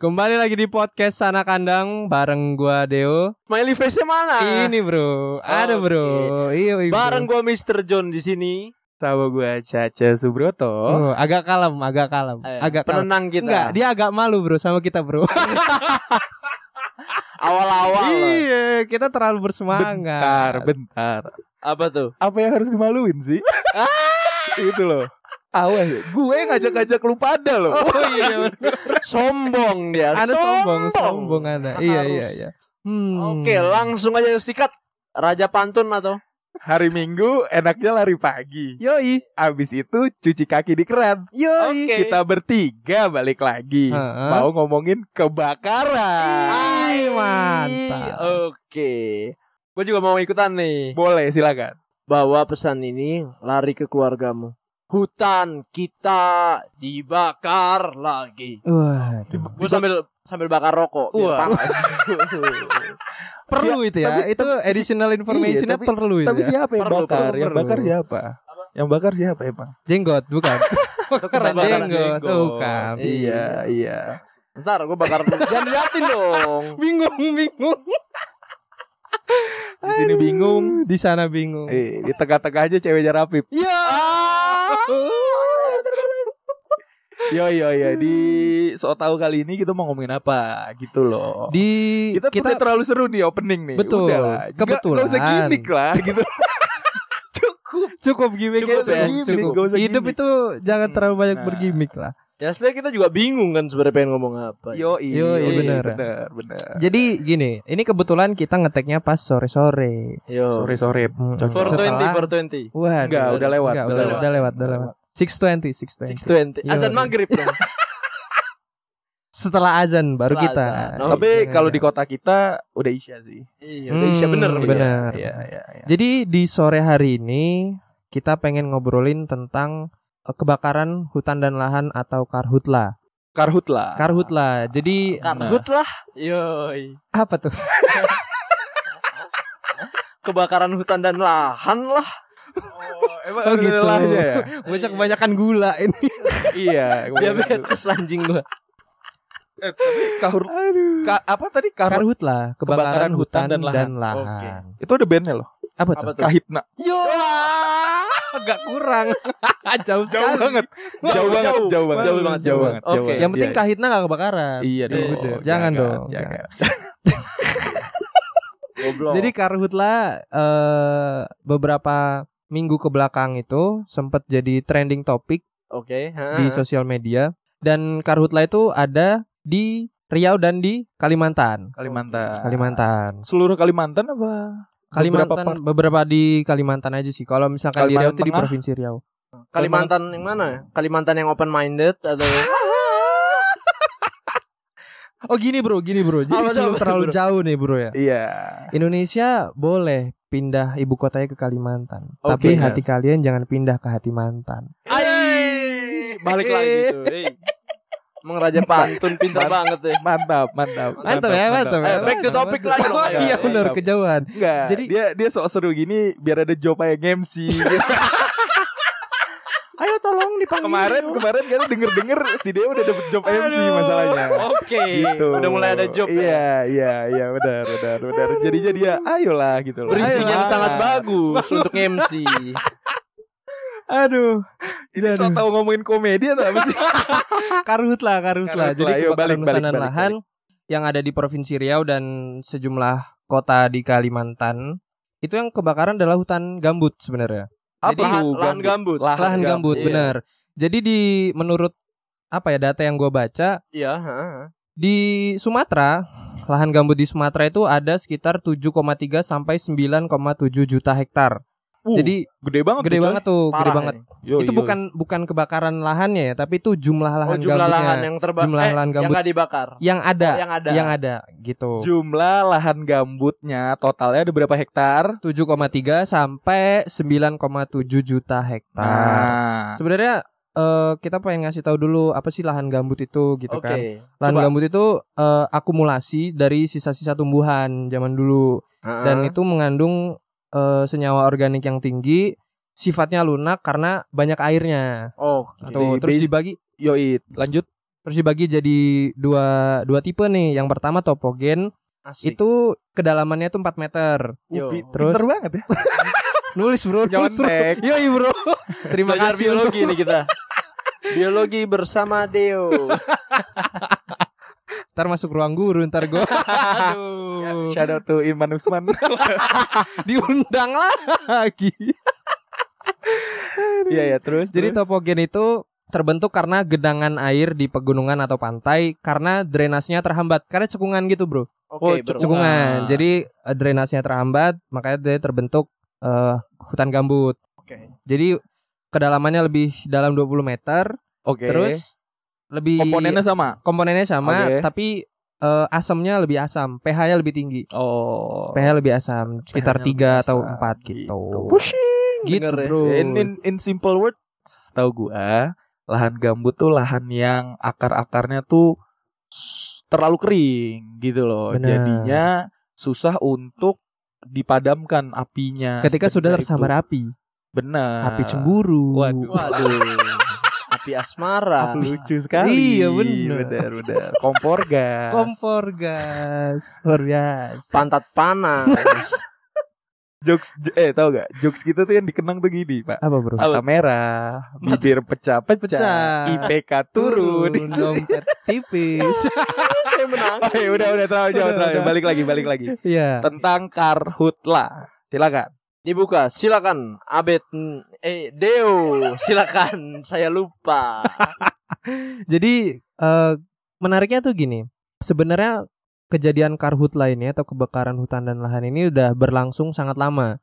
Kembali lagi di podcast Sana Kandang bareng gua Deo. Smiley face-nya mana? Ini bro, ada bro. Iya, iya. bro. Bareng gua Mr. John di sini. Sama gue Caca Subroto. Oh, agak kalem, agak kalem, Eh, agak kalem. penenang kita. Enggak, dia agak malu bro sama kita bro. Awal-awal. iya, kita terlalu bersemangat. Bentar, bentar. Apa tuh? Apa yang harus dimaluin sih? Itu loh. Awas, ya. gue ngajak-ngajak lu pada loh. Oh iya, bener. Sombong dia. ada sombong, sombong ada. Iya, iya, iya. Hmm. Oke, langsung aja sikat. Raja pantun atau? Hari Minggu enaknya lari pagi. Yoi, Abis itu cuci kaki di keran. yoi. Oke. Kita bertiga balik lagi. Heeh. Mau ngomongin kebakaran. Ay, mantap. Oke. Gue juga mau ikutan nih. Boleh, silakan. Bawa pesan ini lari ke keluargamu. Hutan kita dibakar lagi. Wah, Gue sambil sambil bakar rokok. Wah. perlu Siap, itu ya. tapi- itu tapi- additional informationnya tapi- perlu itu Tapi ya. siapa yang Perlu, bakar? perlu, yang perlu. bakar siapa? Yang bakar siapa emang? Jenggot, bukan. Kebakaran jenggot, bukan. Iya, iya. Ntar gue bakar dulu. Jangan diliatin dong. Bingung, bingung. Di sini bingung. Di sana bingung. Eh, di tengah-tengah aja ceweknya Rapip. Ya. Yo yo yo di so tahu kali ini kita mau ngomongin apa gitu loh. Di kita, kita, terlalu seru nih opening nih. Betul. Udah Kebetulan. nggak usah gimmick lah gitu. Cukup. cukup gimmick Cukup ya, Cukup. cukup. Nggak usah Hidup gimmick. itu jangan terlalu banyak Nah. bergimmick lah. Ya sebenarnya kita juga bingung kan sebenarnya pengen ngomong apa. Yo Yo, iya, bener. bener bener. Jadi gini, ini kebetulan kita ngeteknya pas sore-sore. Yo. Sore sore. Hmm, For setelah- 20, for 20. Wah, Enggak, udah lewat, Enggak, udah udah, lewat. udah lewat, udah lewat. 620, 620. 620. Yo. Azan maghrib dong. Setelah azan baru Setelah kita. azan. Oh, Tapi iya, kalau iya. di kota kita udah isya sih. iya, udah isya Hmm, bener. bener. Iya iya iya. Jadi di sore hari ini kita pengen ngobrolin tentang kebakaran hutan dan lahan atau karhutla. Karhutla. Karhutla. Jadi Karhut lah. Yoi. apa tuh? Kebakaran hutan dan lahan lah. Oh, emang Oh gitu. lelahnya ya? Bocah kebanyakan gula ini. iya. Diabetes anjing gua. Eh, tapi kahur ka- apa tadi kahur Karhutla, kebakaran, hutan, dan lahan. Oke. itu ada bandnya loh. Apa Apa tuh? Kahitna. Yo, agak kurang. jauh Jauh sekali. banget. Jauh, Jauh banget, jauh. jauh banget, Jauh banget, jauh banget. Oke. Yang penting Iya. kahitna gak kebakaran. Iya Ya dong. jangan dong, Jangan. Goblok. Jadi karhutla eh beberapa minggu ke belakang itu sempat jadi trending topik oke. di sosial media dan karhutla itu ada di Riau dan di Kalimantan. Kalimantan. Kalimantan. Seluruh Kalimantan apa? Kalimantan part? beberapa, di Kalimantan aja sih. Kalau misalkan di Riau Kalimantan itu di provinsi Riau. Kalimantan yang mana? Kalimantan yang open minded atau Oh gini bro, gini bro. Jadi sebelum terlalu bro? jauh nih bro ya. Iya. Indonesia boleh pindah ibu kotanya ke Kalimantan. Oke, Tapi ya. hati kalian jangan pindah ke hati mantan. Ai, balik lagi tuh. Hey. Emang Raja Pantun pintar banget deh. Mantap, mantap. Mantap ya, mantap ya. Eh, back to topic lagi Oh, ayo. iya benar Mantap. kejauhan. Enggak. Jadi- dia dia sok seru gini biar ada job kayak MC. gitu. Ayo tolong dipanggil. kemarin kemarin kan denger denger si dia udah dapet job MC masalahnya. Oke. Gitu. Udah mulai ada job ya. Iya, iya, iya, benar, benar, benar. Jadinya dia ayolah gitu loh. Yang Ayolah. sangat bagus untuk MC. Aduh, Ini so tau ngomongin komedi atau apa sih? karhutla, karhutla. Karhutla, Jadi yuk, kebakaran balik, balik, balik, lahan yang ada di provinsi Riau dan sejumlah kota di Kalimantan itu yang kebakaran adalah hutan gambut sebenarnya. Apa Jadi- lahan, lahan gambut. Lahan gambut, iya. benar. Jadi di menurut apa ya data yang gue baca Iya, heeh. di Sumatera lahan gambut di Sumatera itu ada sekitar 7,3 sampai 9,7 juta hektar. Uh, Jadi gede banget. gede tuh, banget tuh, gede Parah banget. ini. coy. Yo, itu yo. bukan bukan kebakaran lahannya ya, tapi itu jumlah Oh, lahan jumlah gambutnya lahan yang terbakar. Jumlah eh, lahan yang gambut nggak dibakar. yang ada, Oh, yang ada. yang ada gitu. jumlah lahan gambutnya totalnya ada berapa hektar? 7,3 sampai 9,7 juta hektar. Nah, Sebenarnya eh, kita pengen ngasih tahu dulu apa sih lahan gambut itu gitu Oke. kan. Lahan Coba. gambut itu eh, akumulasi dari sisa-sisa tumbuhan zaman dulu Heeh. dan itu mengandung eh, senyawa organik yang tinggi, sifatnya lunak karena banyak airnya. oh, Tuh, Di- terus base- dibagi yoi, lanjut. Terus dibagi jadi dua dua tipe nih. Yang pertama topogen Asik. itu kedalamannya tuh 4 meter. Yo. Terus? Pinter banget ya. Nulis bro, nulis bro. Nyontek. Yoi bro. Terima Belajar kasih biologi untuk- nih kita. biologi bersama Deo. Ntar masuk ruang guru ntar gue. Aduh. Shout out to Iman Usman. Diundang lagi. Iya ya, terus. Jadi terus. topogen itu terbentuk karena gedangan air di pegunungan atau pantai karena drainasnya terhambat. Karena cekungan gitu, Bro. Oke, Oh, ber- Cekungan. Jadi eh, drainasnya terhambat, makanya dia terbentuk eh, hutan gambut. Oke. Jadi kedalamannya lebih dalam 20 meter, Oke. terus lebih komponennya sama. komponennya sama, Oke. tapi eh, asamnya lebih asam, pH-nya lebih tinggi. Oh. pH lebih asam, sekitar 3 atau lebih 4 asam, gitu. gitu. Gitu, ya. Bro. In, in, in simple words, tahu gua, lahan gambut tuh lahan yang akar-akarnya tuh terlalu kering gitu loh. Benar. Jadinya susah untuk dipadamkan apinya. Ketika sudah tersambar itu. api, Benar. api cemburu. Waduh. Waduh. Api asmara. Lucu sekali. Iya. Benar, benar. Kompor gas. Kompor gas, luar biasa. Pantat panas. Jokes eh tahu gak? Jokes gitu tuh yang dikenang tuh gini, Pak. Apa bro? Mata merah, bibir pecah-pecah, Pecah. IPK turun. dompet tipis. Saya menang. Oh, ya udah udah terlalu jauh terlalu. Balik lagi, balik lagi. Iya. Tentang karhutla. Silakan. Dibuka, silakan. Abed eh Deo, silakan. Saya lupa. Jadi eh, menariknya tuh gini. Sebenarnya kejadian karhutla ini atau kebakaran hutan dan lahan ini udah berlangsung sangat lama.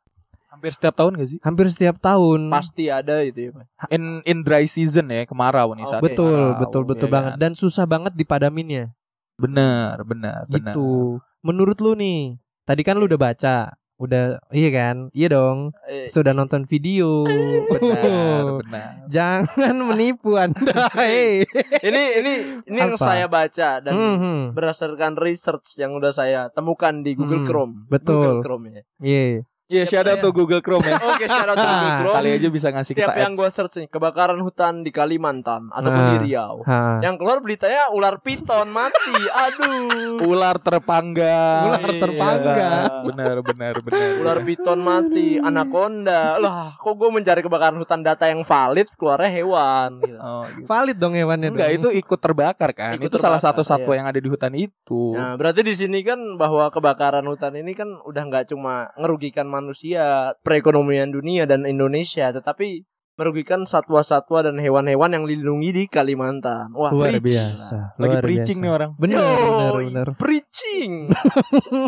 Hampir setiap tahun gak sih? Hampir setiap tahun. Pasti ada itu ya. In in dry season ya, kemarau nih Oh, saat betul, kemarau, betul, betul ya banget. kan? Dan susah banget dipadaminnya. Benar, benar, benar. Gitu. Menurut lu nih, tadi kan lu udah baca, udah iya kan? Iya dong. Eh, Sudah nonton video. Benar, benar. Jangan menipu Anda. Hei. ini ini ini yang saya baca dan Mhm. berdasarkan research yang udah saya temukan di Google Hmm, Chrome. betul. Google Chrome ya. Iya. Iya, shout out to Google Chrome ya. Oke, syarat Google Chrome. Kali aja bisa ngasih Setiap kita yang gue search nih kebakaran hutan di Kalimantan ataupun Nah. di Riau. Ha. Yang keluar beritanya ular piton mati. Aduh. ular terpanggang. Ular Iya, terpanggang. Benar, benar, benar. Ular piton mati, anaconda. Lah, kok gue mencari kebakaran hutan data yang valid keluarnya hewan gitu. Oh, gitu. Valid dong hewannya Enggak, dong. itu ikut terbakar kan? Ikut itu salah terbakar, satu satwa iya. yang ada di hutan itu. Nah, berarti di sini kan bahwa kebakaran hutan ini kan udah nggak cuma merugikan manusia, perekonomian dunia dan Indonesia, tetapi merugikan satwa-satwa dan hewan-hewan yang dilindungi di Kalimantan. Wah, luar preach. biasa. Lagi luar preaching biasa. nih orang. Bener, Yoi, bener, bener. Preaching.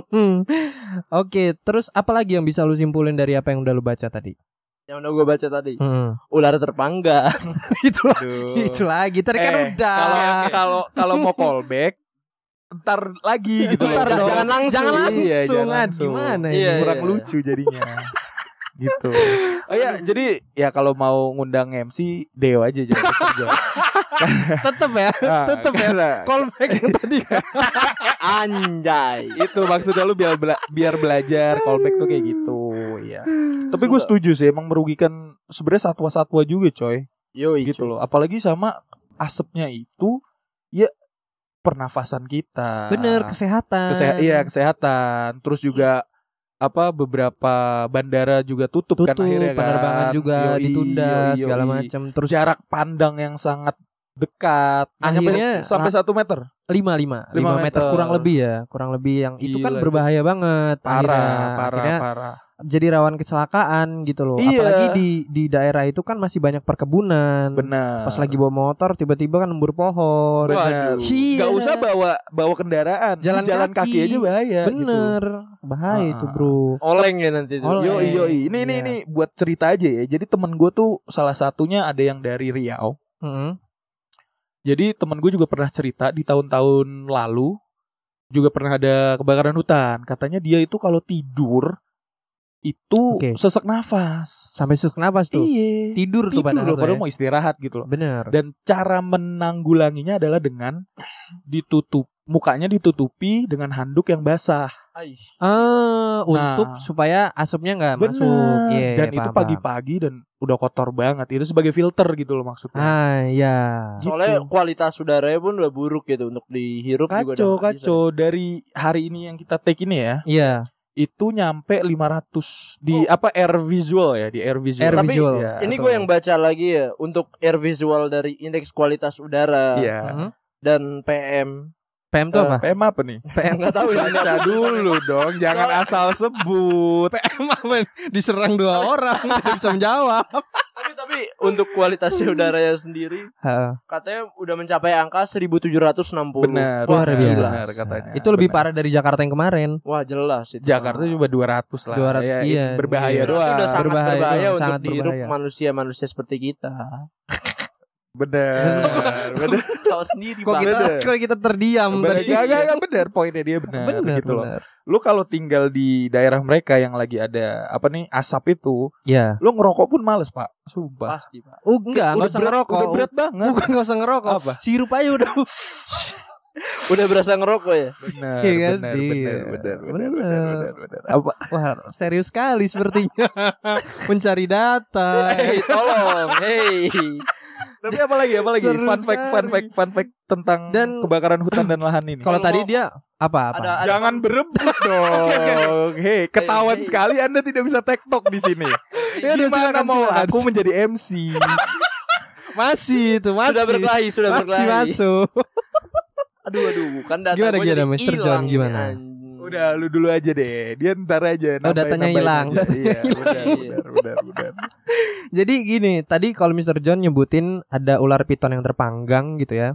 Oke, terus apa lagi yang bisa lu simpulin dari apa yang udah lu baca tadi? yang udah gue baca tadi. Hmm. Ular terpanggang. Aduh. itu lagi. Tadi kan Eh, udah. Kalau kalau kalau mau callback ntar lagi gitu loh. Ntar. Jangan langsung. Jangan langsung. Iya, jangan langsung. Gimana Iya, ini? Kurang iya. lucu jadinya. gitu. Oh ya, jadi ya kalau mau ngundang MC Deo aja jangan kerja. Tetep ya. Tetep ya. Callback yang tadi. Anjay. itu maksudnya lu biar bela- biar belajar callback tuh kayak gitu ya tapi gue setuju sih emang merugikan sebenarnya satwa-satwa juga coy Yoi, gitu loh apalagi sama asapnya itu ya pernafasan kita. Bener, kesehatan. Keseha- iya kesehatan. Terus juga apa beberapa bandara juga tutup, Tutup, kan akhirnya kan. penerbangan juga Yoi, ditunda yoi, segala macam. Terus jarak pandang yang sangat dekat. Nah, Akhirnya sampai satu meter? Lima lima. Lima meter kurang lebih ya. Kurang lebih yang itu kan Gila, berbahaya banget. Parah akhirnya. parah Akhirnya parah jadi rawan kecelakaan gitu loh Iya. apalagi di di daerah itu kan masih banyak perkebunan benar pas lagi bawa motor tiba-tiba kan nembur pohon Benar. Iya. Gak usah bawa bawa kendaraan, Jalan jalan kaki. kaki. aja bahaya. bener bahaya Ah. itu bro Oleng ya nanti itu. Oleng. Gitu. Yo yo ini ini Iya. ini buat cerita aja ya. Jadi temen gue tuh salah satunya ada yang dari Riau. Mm-mm. Jadi temen gue juga pernah cerita di tahun-tahun lalu juga pernah ada kebakaran hutan. Katanya dia itu kalau tidur itu Oke. sesek nafas. sampai susah napas tuh Iya. tidur, tuh Tidur padahal loh, padahal ya. mau istirahat gitu loh. bener Dan cara menanggulanginya adalah dengan ditutup mukanya ditutupi dengan handuk yang basah. Ah, untuk supaya asapnya nggak masuk. Bener. Iya, dan itu pagi-pagi dan udah kotor banget. Itu sebagai filter gitu loh maksudnya. Ah, iya. Soalnya Gitu. kualitas udaranya pun udah buruk gitu untuk dihirup juga Kacau, bisa. kacau. Dari hari ini yang kita take ini ya, Iya. Itu nyampe 500 di Oh. apa air visual ya, di air visual. Air Tapi visual. ya, Ini atau- gue yang baca lagi ya untuk air visual dari indeks kualitas udara Iya. Mhm. dan PM. PM itu Eh, apa? PM apa nih? PM Nggak tahu ya. Baca dulu dong, jangan asal sebut. PM apa? Diserang dua orang, tidak bisa menjawab. Tapi untuk kualitas udaranya sendiri Heeh. katanya udah mencapai angka 1760. Benar. Luar Wah, biasa. gila. Benar katanya. Itu lebih Benar. parah dari Jakarta yang kemarin. Wah, jelas itu. Jakarta cuma 200 lah. 200, Ya, iya. berbahaya Iya. Itu doang. udah sangat Berbahaya berbahaya, doang, untuk sangat manusia-manusia seperti kita. Benar. benar. Tahu sendiri Kok kita Bener. kok kita terdiam Benar. tadi? Gak, gak, gak, benar. Poinnya dia benar. Bener, gitu loh. bener. Lu kalau tinggal di daerah mereka yang lagi ada apa nih asap itu, Ya. lu ngerokok pun males pak. Sumpah. Pasti, Pak. Oh, enggak, enggak usah berat, ngerokok. Udah berat banget. Bukan enggak usah ngerokok. Apa? Sirup aja udah. Udah berasa ngerokok ya? Benar, Iya kan? benar, Iya. benar, benar, benar, Bener. benar, benar, benar. Apa? Wah, serius sekali sepertinya. Mencari data. Hei, tolong. Hei. Tapi apa lagi? Apa lagi? Seru Fun fact, fun fact, fun fact tentang Dan- kebakaran hutan dan lahan ini. Kalau tadi dia apa apa? Ada- ada Jangan fun- berebut dong. Hei, ketahuan Hei, hei. sekali Anda tidak bisa tektok di sini. Ya Gimana silakan, mau silakan. aku menjadi MC? Masih itu, masih. Sudah berkelahi, sudah masih berkelahi. masuk. Aduh, aduh, bukan data Gimana, gimana, jadi Mr. John, gimana? Udah, lu dulu aja deh. Dia ntar aja. Oh, datanya hilang, datanya Iya, hilang. benar, benar, benar, benar. Jadi gini, tadi kalau Mr. John nyebutin ada ular piton yang terpanggang gitu ya.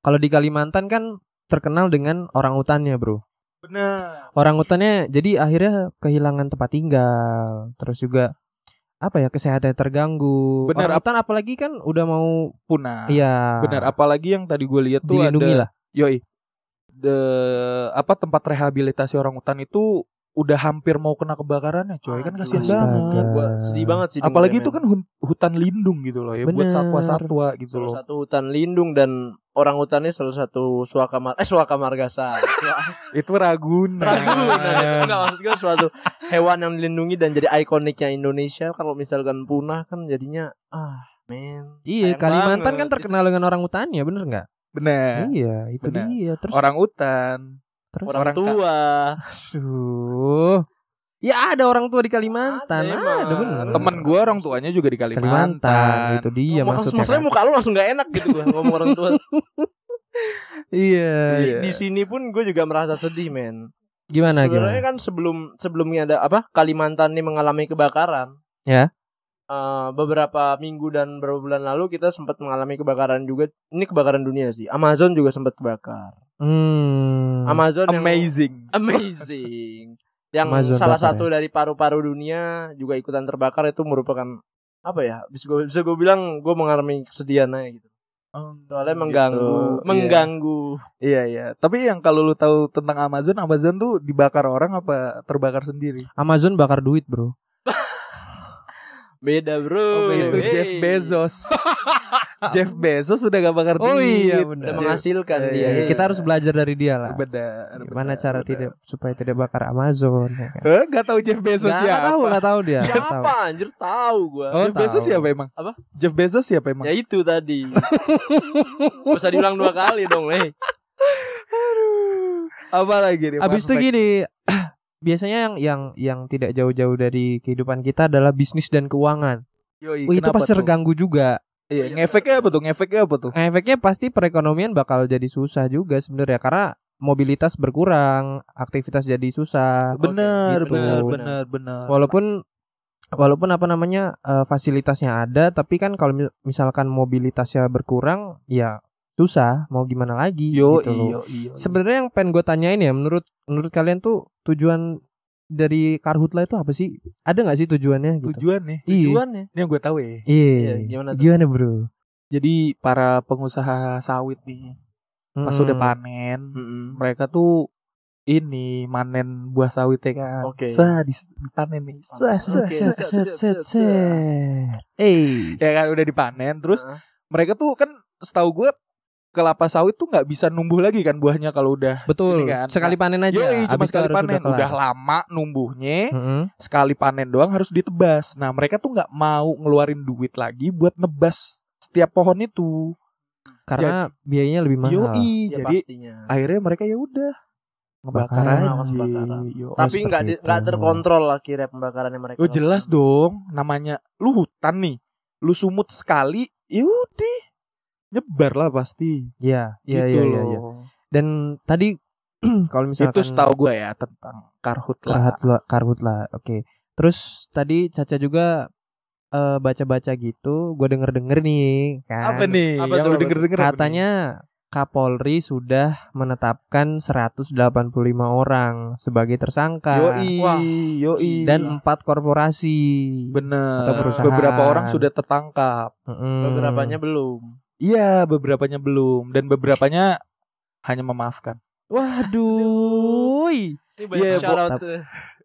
Kalau di Kalimantan kan terkenal dengan orang utannya, Bro. Benar. Orang utannya jadi akhirnya kehilangan tempat tinggal, terus juga apa ya kesehatannya terganggu. Orang utan apalagi kan udah mau Punah. iya Benar, apalagi yang tadi gue lihat tuh dilindungi ada lah. Yoi. The apa tempat rehabilitasi orang hutan itu udah hampir mau kena kebakarannya, coy. Kan kasihan banget. Gua sedih banget sih. Apalagi itu kan hun- hutan lindung gitu loh ya buat Bener. satwa-satwa gitu salah loh. satu hutan lindung dan orang hutannya salah satu suaka mar eh suaka margasa. Itu Ragunan. Ragunan. Enggak maksud gue suatu hewan yang dilindungi dan jadi ikoniknya Indonesia kalau misalkan punah kan jadinya ah men. Iya, Kalimantan banget. kan terkenal dengan orang utannya, bener nggak? Bener. Iya, itu bener. dia. Terus Orang hutan. terus orang, orang tua. Aduh. Ya ada orang tua di Kalimantan. Ada, Ada, emang. bener. Temen gue orang tuanya juga di Kalimantan. Kalimantan. Itu dia Ngomong- maksudnya. maksudnya kan. muka lu langsung gak enak gitu gua ngomong orang tua. Iya. Iya. Di sini pun gue juga merasa sedih men. Gimana Sebenarnya gimana? kan sebelum sebelumnya ada apa Kalimantan ini mengalami kebakaran. Ya. Eh, beberapa minggu dan beberapa bulan lalu kita sempat mengalami kebakaran juga. Ini kebakaran dunia sih. Amazon juga sempat kebakar. Hmm. Amazon yang Amazing. amazing. Yang Amazon salah bakar satu dari paru-paru dunia juga ikutan terbakar itu merupakan apa ya? Bisa gue bisa gue bilang gue mengalami kesedihan aja gitu. Soalnya mengganggu, Gitu, mengganggu. Iya iya. Tapi yang kalau lu tahu tentang Amazon, Amazon tuh dibakar orang apa terbakar sendiri? Amazon bakar duit, Bro. Beda bro. Oh, itu Hey. Jeff Bezos. Jeff Bezos sudah gak bakar Oh duit. iya, Udah benar. menghasilkan Iya, dia. iya. Kita harus belajar dari dia lah. Benar. Gimana benar, cara benar. tidak supaya tidak bakar Amazon ya kan? Eh, gak tahu Jeff Bezos Nggak siapa? tahu, nggak tahu dia. nggak tahu. Siapa anjir tahu gua. Oh, Jeff Bezos tahu. siapa emang? Apa? Jeff Bezos siapa emang? Ya itu tadi. Gak usah diulang dua kali dong, eh. Apa lagi nih? Abis itu gini, biasanya yang yang yang tidak jauh-jauh dari kehidupan kita adalah bisnis dan keuangan. Yoi, Wih, itu pasti tuh? terganggu juga. Iya, ngefeknya apa tuh? Ngefeknya apa tuh? Efeknya pasti perekonomian bakal jadi susah juga sebenarnya karena mobilitas berkurang, aktivitas jadi susah. Benar, gitu. benar, Benar. benar, benar. Walaupun walaupun apa namanya eh, fasilitasnya ada, tapi kan kalau mi- misalkan mobilitasnya berkurang, ya susah. Mau gimana lagi? Yo, gitu iyo, iyo. Sebenarnya yang pengen gue tanyain ya, menurut menurut kalian tuh tujuan dari karhutla itu apa sih? Ada nggak sih tujuannya? Gitu? tujuan nih. Iya. Tujuannya. Ini yang gue tahu ya. Iya. Iya, gimana tuh? Gimana bro? Jadi para pengusaha sawit nih, pas udah panen, Mm-mm. mereka tuh ini manen buah sawitnya kan. Oke. Sah dis- dipanen nih. Sah, sah, sah. set set set. Eh. Ya kan udah dipanen terus Nah, mereka tuh kan setahu gue kelapa sawit tuh nggak bisa numbuh lagi kan buahnya kalau udah Betul. Ini kan. Sekali panen aja. Yoi, cuma Abis sekali harus panen. kelar. Udah, lama numbuhnya, Mm-mm. sekali panen doang harus ditebas. Nah, mereka tuh nggak mau ngeluarin duit lagi buat nebas setiap pohon itu. Karena biayanya lebih mahal. Yoi, Ya jadi pastinya. akhirnya mereka ya udah ngebakar Bakar. aja. Pembakaran. Yo. Tapi nggak nggak terkontrol akhirnya pembakarannya mereka. Oh jelas dong, namanya lu hutan nih, lu sumut sekali, ya udah nyebar lah pasti. Iya, iya, Gitu iya, loh. Dan tadi kalau misalkan Itu setahu gue ya tentang karhut lah. karhutla, karhutla. Oke. Terus tadi Caca juga eh, baca-baca gitu, gue denger-denger nih kan. Apa nih? Apa yang tuh, lu apa denger denger Katanya Kapolri sudah menetapkan 185 orang sebagai tersangka Yoi, Wah. yoi. dan empat korporasi. bener. atau perusahaan. Beberapa orang sudah tertangkap. Mm-mm. Beberapanya belum. Iya, beberapanya belum dan beberapanya hanya memaafkan. Waduh. Ini banyak Iya, shout out.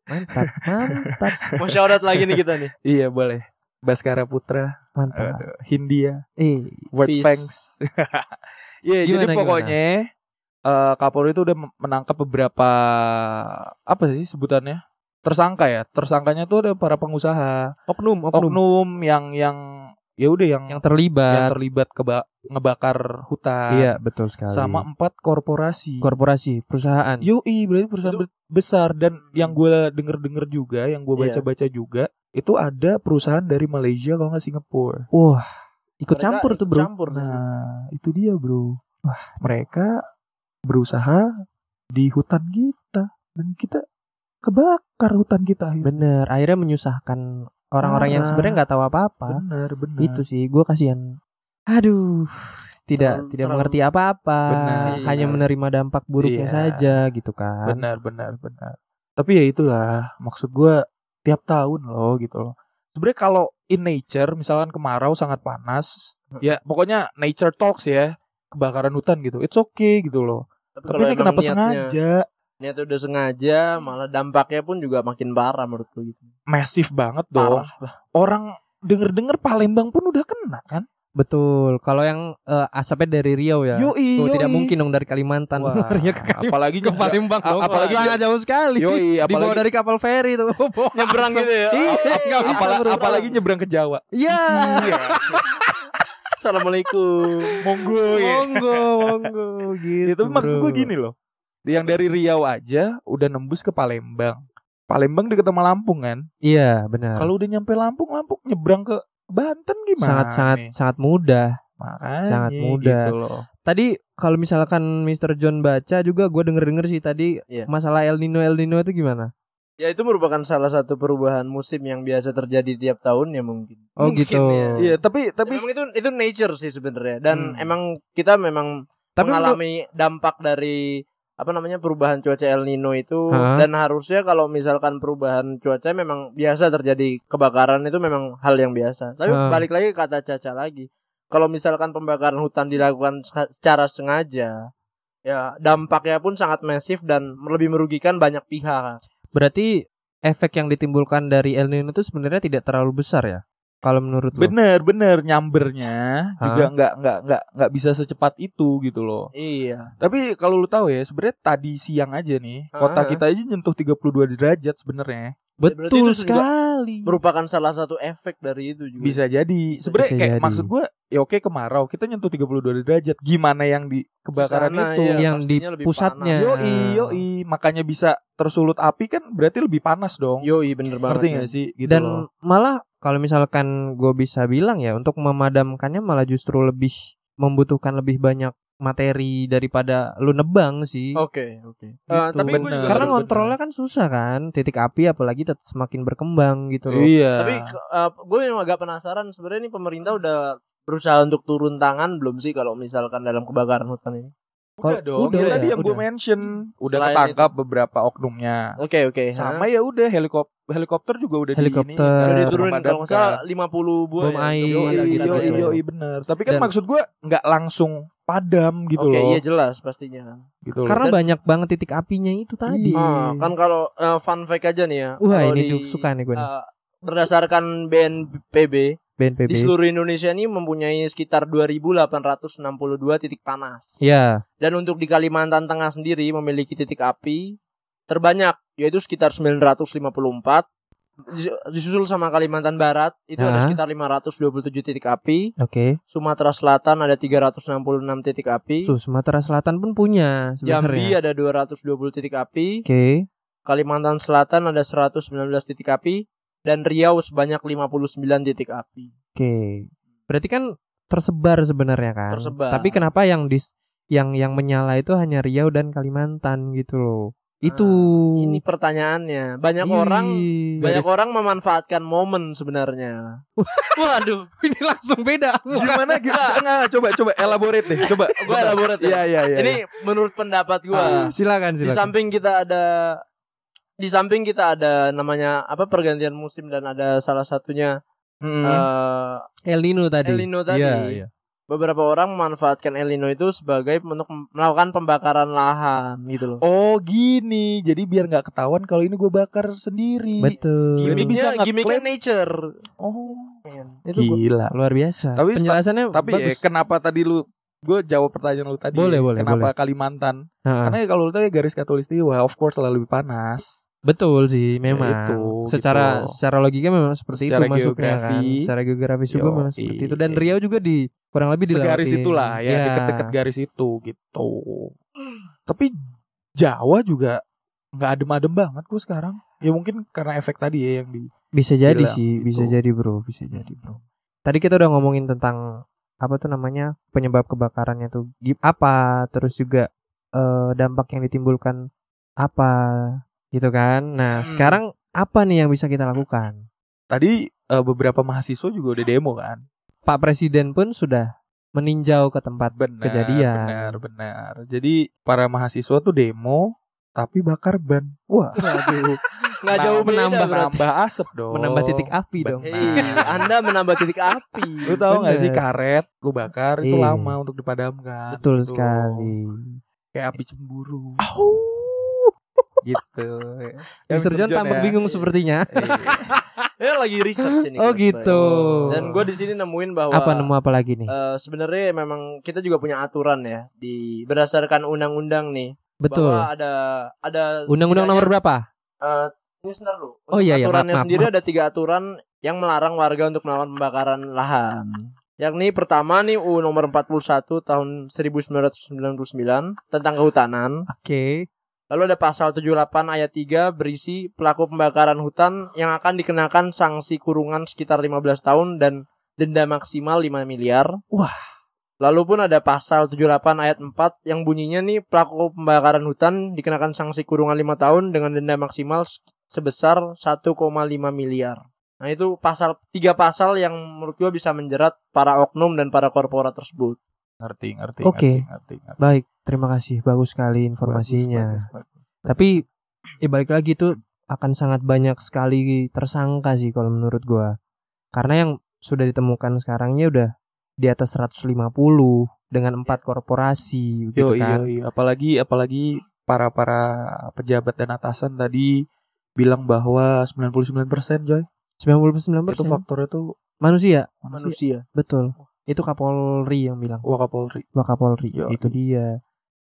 Mantap, mantap, Mau shout out lagi nih kita nih. Iya, boleh. Baskara Putra, mantap. aduh, Hindia, Eh, Word. Thanks. Iya, jadi Gimana, pokoknya eh, Kapolri itu udah menangkap beberapa apa sih sebutannya? Tersangka ya. Tersangkanya tuh ada para pengusaha, oknum, oknum, oknum yang yang ya udah yang yang yang terlibat. terlibat keba- ngebakar hutan. Iya, betul sekali. Sama empat korporasi. korporasi, perusahaan. Yoi, berarti perusahaan Itu- be- besar dan yang gue denger-denger juga, yang gue Iya. baca-baca juga, itu ada perusahaan dari Malaysia kalau nggak Singapura. Wah, ikut Mereka campur tuh, Bro. Campur. Nah, itu dia, Bro. Wah, mereka berusaha di hutan kita dan kita kebakar hutan kita. akhirnya. Bener, akhirnya menyusahkan orang-orang yang Parah. sebenarnya nggak tahu apa-apa. Bener, bener. Itu sih, gue kasihan. Aduh, tidak Terlalu- tidak terlalu- mengerti apa-apa, Benar. hanya menerima dampak buruknya Iya. saja gitu kan. Benar, benar, benar. Tapi ya itulah, maksud gue tiap tahun loh gitu loh. Sebenarnya kalau in nature, misalkan kemarau sangat panas, ya pokoknya nature talks ya, kebakaran hutan gitu, it's okay gitu loh. Tapi ini kenapa niatnya- sengaja? Niatnya udah sengaja, malah dampaknya pun juga makin parah menurut gue gitu. Massive banget dong. Parah. Orang denger-denger Palembang pun udah kena kan? Betul. Kalau yang eh, asapnya dari Riau ya. Yoi, Tuh, tidak yoi. mungkin dong dari Kalimantan Wah, ke Kalimantan. apalagi ke Palembang dong. apalagi sangat jauh sekali. Yoi, Dibawa apalagi dari kapal feri tuh. Nyebrang gitu ya. Iya, nggak bisa, apala- bro. apalagi nyebrang ke Jawa. Iya. Iya. Assalamualaikum. Monggo ya. Monggo, monggo gitu. Itu maksud gue bro. gini loh. Yang dari Riau aja udah nembus ke Palembang. Palembang deket sama Lampung kan. Iya, benar. Kalau udah nyampe Lampung, Lampung nyebrang ke Banten gimana? sangat sangat nih? sangat mudah. Makanya, sangat mudah. Gitu loh. Tadi kalau misalkan Mr. John baca juga gue denger-denger sih tadi Iya. masalah El Nino El Nino itu gimana? Ya itu merupakan salah satu perubahan musim yang biasa terjadi tiap tahun ya mungkin. Oh Mungkin gitu. ya. Iya, tapi tapi Emang itu itu nature sih sebenarnya dan Hmm. emang kita memang Tapi mengalami dampak dari apa namanya perubahan cuaca El Nino itu Hah? dan harusnya kalau misalkan perubahan cuaca memang biasa terjadi kebakaran itu memang hal yang biasa. Tapi Hah. balik lagi kata Caca lagi. Kalau misalkan pembakaran hutan dilakukan se- secara sengaja ya dampaknya pun sangat masif dan lebih merugikan banyak pihak. berarti efek yang ditimbulkan dari El Nino itu sebenarnya tidak terlalu besar ya? Kalau menurut lo? bener bener nyambernya Hah? juga nggak nggak nggak nggak bisa secepat itu gitu loh. Iya. Tapi kalau lu tahu ya, sebenarnya tadi siang aja nih, kota Ah. kita aja nyentuh 32 derajat sebenarnya. Berarti Betul itu sekali. Merupakan salah satu efek dari itu juga. Bisa jadi. Sebenarnya kayak jadi. maksud gua ya oke kemarau, kita nyentuh 32 derajat. Gimana yang di kebakaran Sana, itu? iya, Yang di pusatnya. Yoi, yoi, makanya bisa tersulut api kan berarti lebih panas dong. Yoi bener banget. Ngerti men. gak sih? Gitu Dan loh. malah kalau misalkan gue bisa bilang ya untuk memadamkannya malah justru lebih membutuhkan lebih banyak materi daripada lu nebang sih. Oke, oke. Eh, Gitu. tapi gue Bener. juga Karena bener. ngontrolnya kan susah kan, titik api apalagi tetap semakin berkembang gitu loh. Iya. tapi eh, gue yang agak penasaran sebenarnya ini pemerintah udah berusaha untuk turun tangan belum sih kalau misalkan dalam kebakaran hutan ini? Udah dong. udah, ya, tadi yang gue mention udah Selain ketangkap beberapa oknumnya. Oke, oke. Sama ya udah helikopter helikopter juga udah Helikopter. di ini, Udah kan, diturunin kalau nggak salah memadamkan. 50 buah Bom ya, air, itu. gitu. yoi, bener. Tapi kan Dan- maksud gua nggak langsung padam gitu Oke, loh. iya jelas pastinya kan. gitu loh. Karena Dan- banyak banget titik apinya itu tadi. Iya. Ah, kan kalau eh, fun fact aja nih ya. Wah, kalau ini di- suka nih gue nih. eh, berdasarkan BNPB BNPB. Di seluruh Indonesia ini mempunyai sekitar 2.862 titik panas. Ya, Dan untuk di Kalimantan Tengah sendiri memiliki titik api terbanyak yaitu sekitar 954 Dis- disusul sama Kalimantan Barat itu ada Ah. sekitar 527 titik api, oke. Sumatera Selatan ada 366 titik api, Tuh Sumatera Selatan pun punya Jambi sebenarnya. ada 220 titik api, Oke. Kalimantan Selatan ada 119 titik api dan Riau sebanyak 59 titik api. Oke. Berarti kan tersebar sebenarnya kan. Tersebar. Tapi kenapa yang dis yang yang menyala itu hanya Riau dan Kalimantan gitu loh. Itu. Ah, Ini pertanyaannya. Banyak Ih, orang banyak orang memanfaatkan momen sebenarnya. Waduh, ini langsung beda. Gimana gimana? Enggak, coba coba elaborate deh. Coba. Gua elaborate Iya ya? iya iya. ini menurut pendapat gua. silakan di silakan. samping kita ada di samping kita ada namanya apa pergantian musim dan ada salah satunya Mm. eh, El Nino tadi. El Nino tadi. Iya, iya. beberapa orang memanfaatkan El Nino itu sebagai untuk melakukan pembakaran lahan gitu loh. Oh gini, jadi biar nggak ketahuan kalau ini gue bakar sendiri. Betul. Gimik- bisa Gimiknya, ngeklaim- gimiknya nature. Oh, Itu gua- gila. Luar biasa. Tapi penjelasannya Tapi ya, bagus. kenapa tadi lu gue jawab pertanyaan lu tadi. Boleh, boleh, Kenapa boleh. Kalimantan? Ha-ha. Karena ya kalau lu tahu ya garis katulistiwa, of course selalu lebih panas. Betul sih, memang. itu, secara gitu. secara logika memang seperti Secara itu masuknya kan. Secara geografis juga memang seperti itu. Dan Riau juga di kurang lebih di Segaris itulah ya, deket-deket garis itu gitu. Tapi Jawa juga nggak adem-adem banget gue sekarang. Ya mungkin karena efek tadi ya yang di Bisa jadi sih, gitu. bisa jadi bro, bisa jadi bro. Tadi kita udah ngomongin tentang apa tuh namanya penyebab kebakarannya tuh apa, terus juga eh, dampak yang ditimbulkan apa, gitu kan. Nah Hmm. sekarang apa nih yang bisa kita lakukan? tadi eh, beberapa mahasiswa juga udah demo kan. Pak Presiden pun sudah meninjau ke tempat Benar, kejadian. benar, benar. Jadi para mahasiswa tuh demo tapi bakar ban. Wah, aduh. Nggak jauh beda menambah berarti. nambah asap dong. menambah titik api dong. Benar. Hei, Anda menambah titik api. Lu tahu nggak sih karet lu bakar itu Iya. lama untuk dipadamkan. Betul gitu. sekali. Kayak api cemburu. Gitu. Ya, Mr. John tampak ya. bingung sepertinya. Iya. Ya lagi research ini. Oh gitu. Dan gue di sini nemuin bahwa Apa nemu apa lagi nih? eh, sebenarnya memang kita juga punya aturan ya di berdasarkan undang-undang nih. Betul. Bahwa ada ada Undang-undang nomor berapa? ini sebentar dulu. Oh iya, iya, Aturannya maaf, maaf, sendiri maaf. ada tiga aturan yang melarang warga untuk melakukan pembakaran lahan. Yakni pertama nih UU nomor 41 tahun 1999 tentang kehutanan. Oke. Lalu ada pasal 78 ayat 3 berisi pelaku pembakaran hutan yang akan dikenakan sanksi kurungan sekitar 15 tahun dan denda maksimal 5 miliar. Wah. Lalu pun ada pasal 78 ayat 4 yang bunyinya nih pelaku pembakaran hutan dikenakan sanksi kurungan 5 tahun dengan denda maksimal sebesar 1,5 miliar. Nah itu pasal tiga pasal yang menurut gua bisa menjerat para oknum dan para korporat tersebut. Ngerti, ngerti, Oke. ngerti, ngerti, ngerti. Baik, terima kasih. Bagus sekali informasinya. Bagus, bagus, bagus. Tapi ya balik lagi tuh akan sangat banyak sekali tersangka sih kalau menurut gua. Karena yang sudah ditemukan sekarangnya udah di atas 150 dengan empat korporasi gitu Yo, iya, kan. iya. Apalagi, apalagi para para pejabat dan atasan tadi bilang bahwa 99% Joy 99% itu faktornya tuh manusia. manusia. Betul. Itu Kapolri yang bilang. Wakapolri. Wakapolri. Yo, itu dia.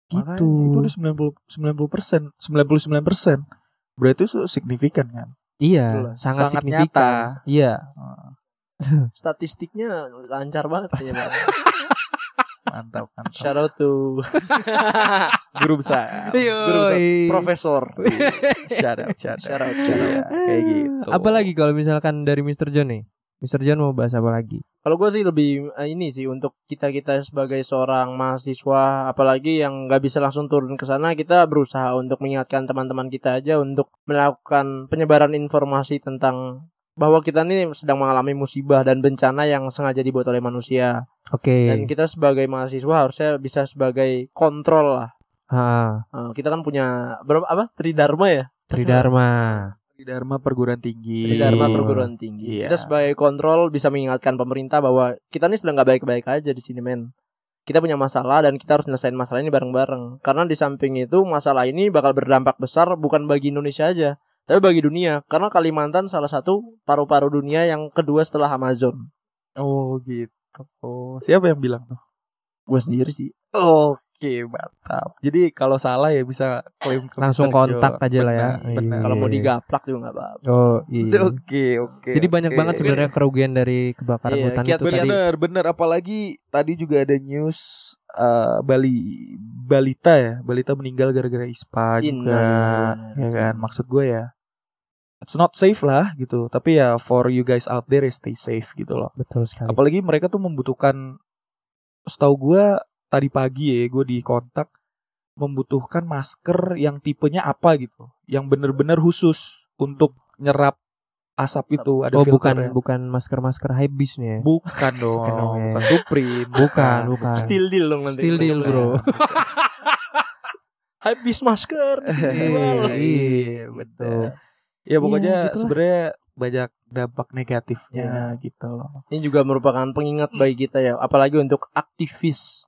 Makanya Gitu. itu udah 90 90 persen, 99 persen. Berarti itu signifikan kan? Iya, Betul lah. sangat, Sangat signifikan. nyata. Iya. Statistiknya lancar banget ya, Bang. Mantap, mantap. Shout out to Guru besar. Guru besar. Profesor. Shout out, shout out. Shout out, Iya, shout out. kayak gitu. Apalagi kalau misalkan dari Mr. John nih? Mr. John mau bahas apa lagi? Kalau gue sih lebih eh, ini sih untuk kita kita sebagai seorang mahasiswa, apalagi yang nggak bisa langsung turun ke sana, kita berusaha untuk mengingatkan teman-teman kita aja untuk melakukan penyebaran informasi tentang bahwa kita ini sedang mengalami musibah dan bencana yang sengaja dibuat oleh manusia. Oke. Dan kita sebagai mahasiswa harusnya bisa sebagai kontrol lah. Ha, Eh, kita kan punya berapa apa Tridharma ya? Tridharma. Dharma perguruan tinggi. Tridharma Iya. perguruan tinggi. Iya. Kita sebagai kontrol bisa mengingatkan pemerintah bahwa kita ini sedang nggak baik-baik aja di sini men. Kita punya masalah dan kita harus nyelesain masalah ini bareng-bareng. Karena di samping itu masalah ini bakal berdampak besar bukan bagi Indonesia aja, tapi bagi dunia. Karena Kalimantan salah satu paru-paru dunia yang kedua setelah Amazon. Oh gitu. Oh, siapa yang bilang tuh? Gue sendiri sih. Oke, mantap. Jadi kalau salah ya bisa klaim ke Langsung kontak Joe. aja lah ya. Benar. Iya. Kalau mau digaplak juga nggak apa-apa. Oh iya. Oke, oke. Jadi banyak oke. banget sebenarnya kerugian dari kebakaran Iya, hutan kiat itu tadi. Bener, bener. Apalagi tadi juga ada news eh, Bali balita ya, balita meninggal gara-gara ispa juga, Innalillahi. ya kan? Maksud gue ya, it's not safe lah gitu. Tapi ya for you guys out there, stay safe gitu loh. Betul sekali. Apalagi mereka tuh membutuhkan, setahu gue tadi pagi ya, gue di kontak membutuhkan masker yang tipenya apa gitu, yang bener-bener khusus untuk nyerap asap itu. Ada oh bukan bukan masker-masker hypebeast nih ya. Bukan dong, Bukan dong, ya. bukan Supreme, Bukan, bukan. Still deal dong nanti. Still deal, bro. Habis masker. Iya, Iya, iya, betul. Ya pokoknya gitulah. sebenarnya banyak dampak negatifnya gitu loh. Ini juga merupakan pengingat bagi kita ya, apalagi untuk aktivis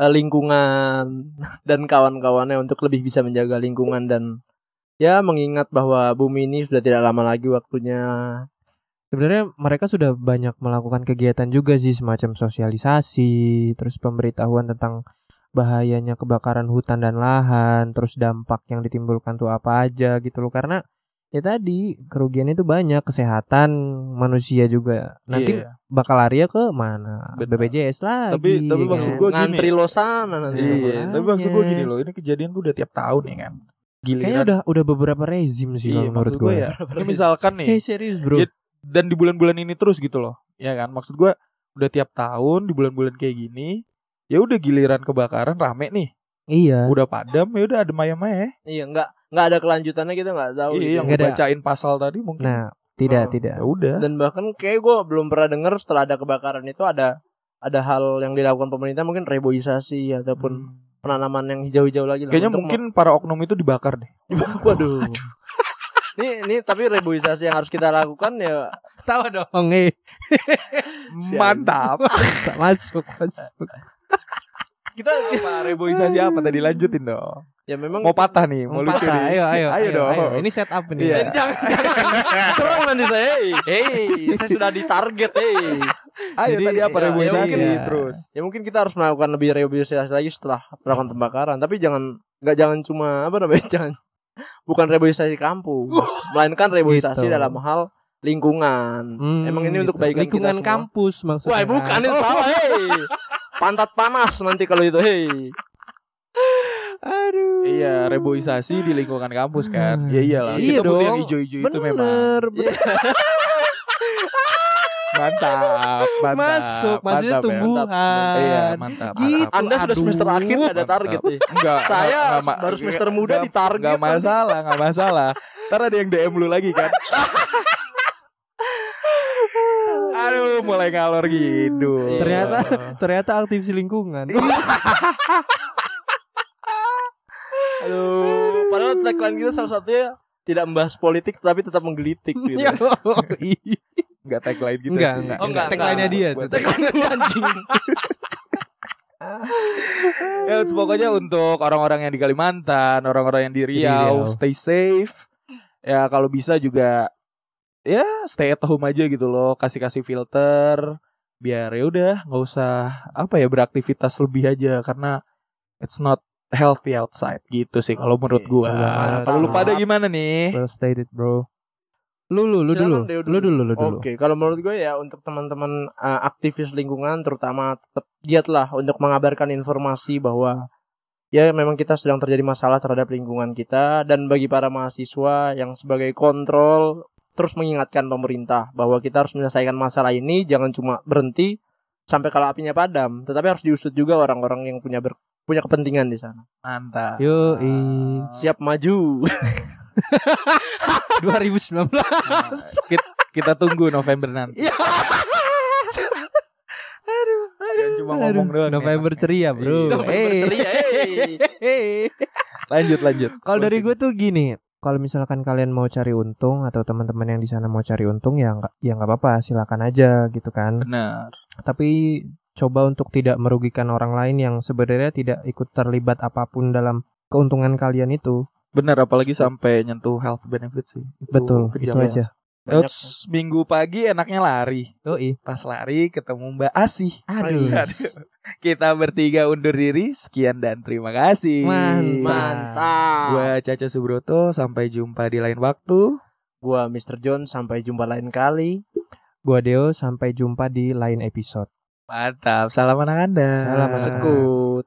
eh, lingkungan dan kawan-kawannya untuk lebih bisa menjaga lingkungan dan ya mengingat bahwa bumi ini sudah tidak lama lagi waktunya. Sebenarnya mereka sudah banyak melakukan kegiatan juga sih semacam sosialisasi, terus pemberitahuan tentang bahayanya kebakaran hutan dan lahan, terus dampak yang ditimbulkan tuh apa aja gitu loh. Karena ya tadi kerugian itu banyak, kesehatan manusia juga. Nanti Iya. bakal lari ke mana? Benar. BPJS lagi. Tapi- tapi ya maksud kan? gua gini. Ngantri lo sana nanti. Iya, tapi maksud gue gini loh, ini kejadian tuh udah tiap tahun ya kan. Kayaknya Giliran. udah udah beberapa rezim sih Iya, kalau menurut gue gue. ya. Ini misalkan nih, Eh serius bro. Ya, dan di bulan-bulan ini terus gitu loh. Ya kan? Maksud gue udah tiap tahun di bulan-bulan kayak gini, ya udah giliran kebakaran rame nih. Iya. Udah padam ya udah ada maya-maya. Iya, nggak nggak ada kelanjutannya kita nggak tahu. Iya, gitu. yang Nggak ada. bacain pasal tadi mungkin. Nah, tidak Oh. tidak. ya udah. Dan bahkan kayak gue belum pernah dengar setelah ada kebakaran itu ada ada hal yang dilakukan pemerintah mungkin reboisasi ataupun Hmm. penanaman yang hijau-hijau lagi. Kayaknya mungkin para oknum itu dibakar deh. ma- waduh. Ini ini tapi reboisasi yang harus kita lakukan ya Tahu dong, eh. Mantap. masuk, masuk. kita apa reboisasi apa tadi lanjutin dong. Ya memang Mau patah nih, mau, Mau lucu patah, nih. ayo, ayo, ayo, dong. Ini setup nih. Iya. Jangan jangan serang nanti saya. Hei, saya sudah ditarget, hei. Ayo Jadi, tadi apa ya, reboisasi ya mungkin- terus. Ya mungkin kita harus melakukan lebih reboisasi lagi setelah melakukan pembakaran, tapi jangan nggak jangan cuma apa namanya jangan bukan reboisasi kampus, melainkan reboisasi Gitu. dalam hal lingkungan. Hmm, Emang ini untuk gitu. kebaikan lingkungan kita semua. kampus maksudnya. Wah, bukan itu salah, hei. Pantat panas nanti kalau itu, hei. Aduh. Iya, reboisasi di lingkungan kampus kan. Hmm. Ya iyalah. Iya kita butuh yang dong. hijau-hijau itu memang. Bener, bener. Mantap, mantap. Masuk, maksudnya mantap ya. tumbuhan. Iya, mantap. Gitu. mantap. Anda sudah Aduh, semester akhir ada mantap. target nih. Enggak, Saya enggak, enggak, baru semester enggak, muda enggak, ditarget Enggak nanti. masalah, enggak masalah. Ntar ada yang DM lu lagi kan. Aduh, mulai ngalor gitu. Ternyata ternyata aktivis lingkungan. Aduh, padahal tagline kita salah satunya tidak membahas politik tapi tetap menggelitik gitu. Ya, iya. enggak tagline gitu Enggak, sih. enggak. Oh, enggak, Tagline-nya enggak. dia. Tagline anjing. Ya, pokoknya untuk orang-orang yang di Kalimantan, orang-orang yang di Riau, Riau. stay safe. Ya kalau bisa juga ya stay at home aja gitu loh, kasih-kasih filter biar ya udah nggak usah apa ya beraktivitas lebih aja karena it's not healthy outside gitu sih kalau menurut gua. Kalau lu pada gimana nih? Well stated, bro. Lu lu lu Silakan, dulu. Deo Lu dulu lu dulu. Oke, kalau menurut gue ya untuk teman-teman uh, aktivis lingkungan terutama tetap giatlah untuk mengabarkan informasi bahwa ya memang kita sedang terjadi masalah terhadap lingkungan kita dan bagi para mahasiswa yang sebagai kontrol terus mengingatkan pemerintah bahwa kita harus menyelesaikan masalah ini jangan cuma berhenti sampai kalau apinya padam, tetapi harus diusut juga orang-orang yang punya ber- punya kepentingan di sana. Mantap. Yo, Siap maju. 2019. kita, kita tunggu November nanti. Iya. Jangan cuma Aduh, ngomong doang. November ya. ceria, bro. Iya. November Eh. ceria, eh. Lanjut lanjut. Kalau dari gue tuh gini, kalau misalkan kalian mau cari untung atau teman-teman yang di sana mau cari untung ya nggak ya nggak apa-apa, silakan aja gitu kan. Benar. Tapi coba untuk tidak merugikan orang lain yang sebenarnya tidak ikut terlibat apa pun dalam keuntungan kalian itu. Benar apalagi sampai nyentuh health benefit sih. Itu Betul, itu aja. Banyak. Eps, minggu pagi enaknya lari. Yoi. Pas lari ketemu Mbak Asih. Aduh. Aduh. Kita bertiga undur diri. Sekian dan terima kasih. Mantap. Mantap. Gua Caca Subroto. Sampai jumpa di lain waktu. Gua Mr. John sampai jumpa lain kali. Gua Deo sampai jumpa di lain episode. Mantap. Salam anak anda. Salam Sekut.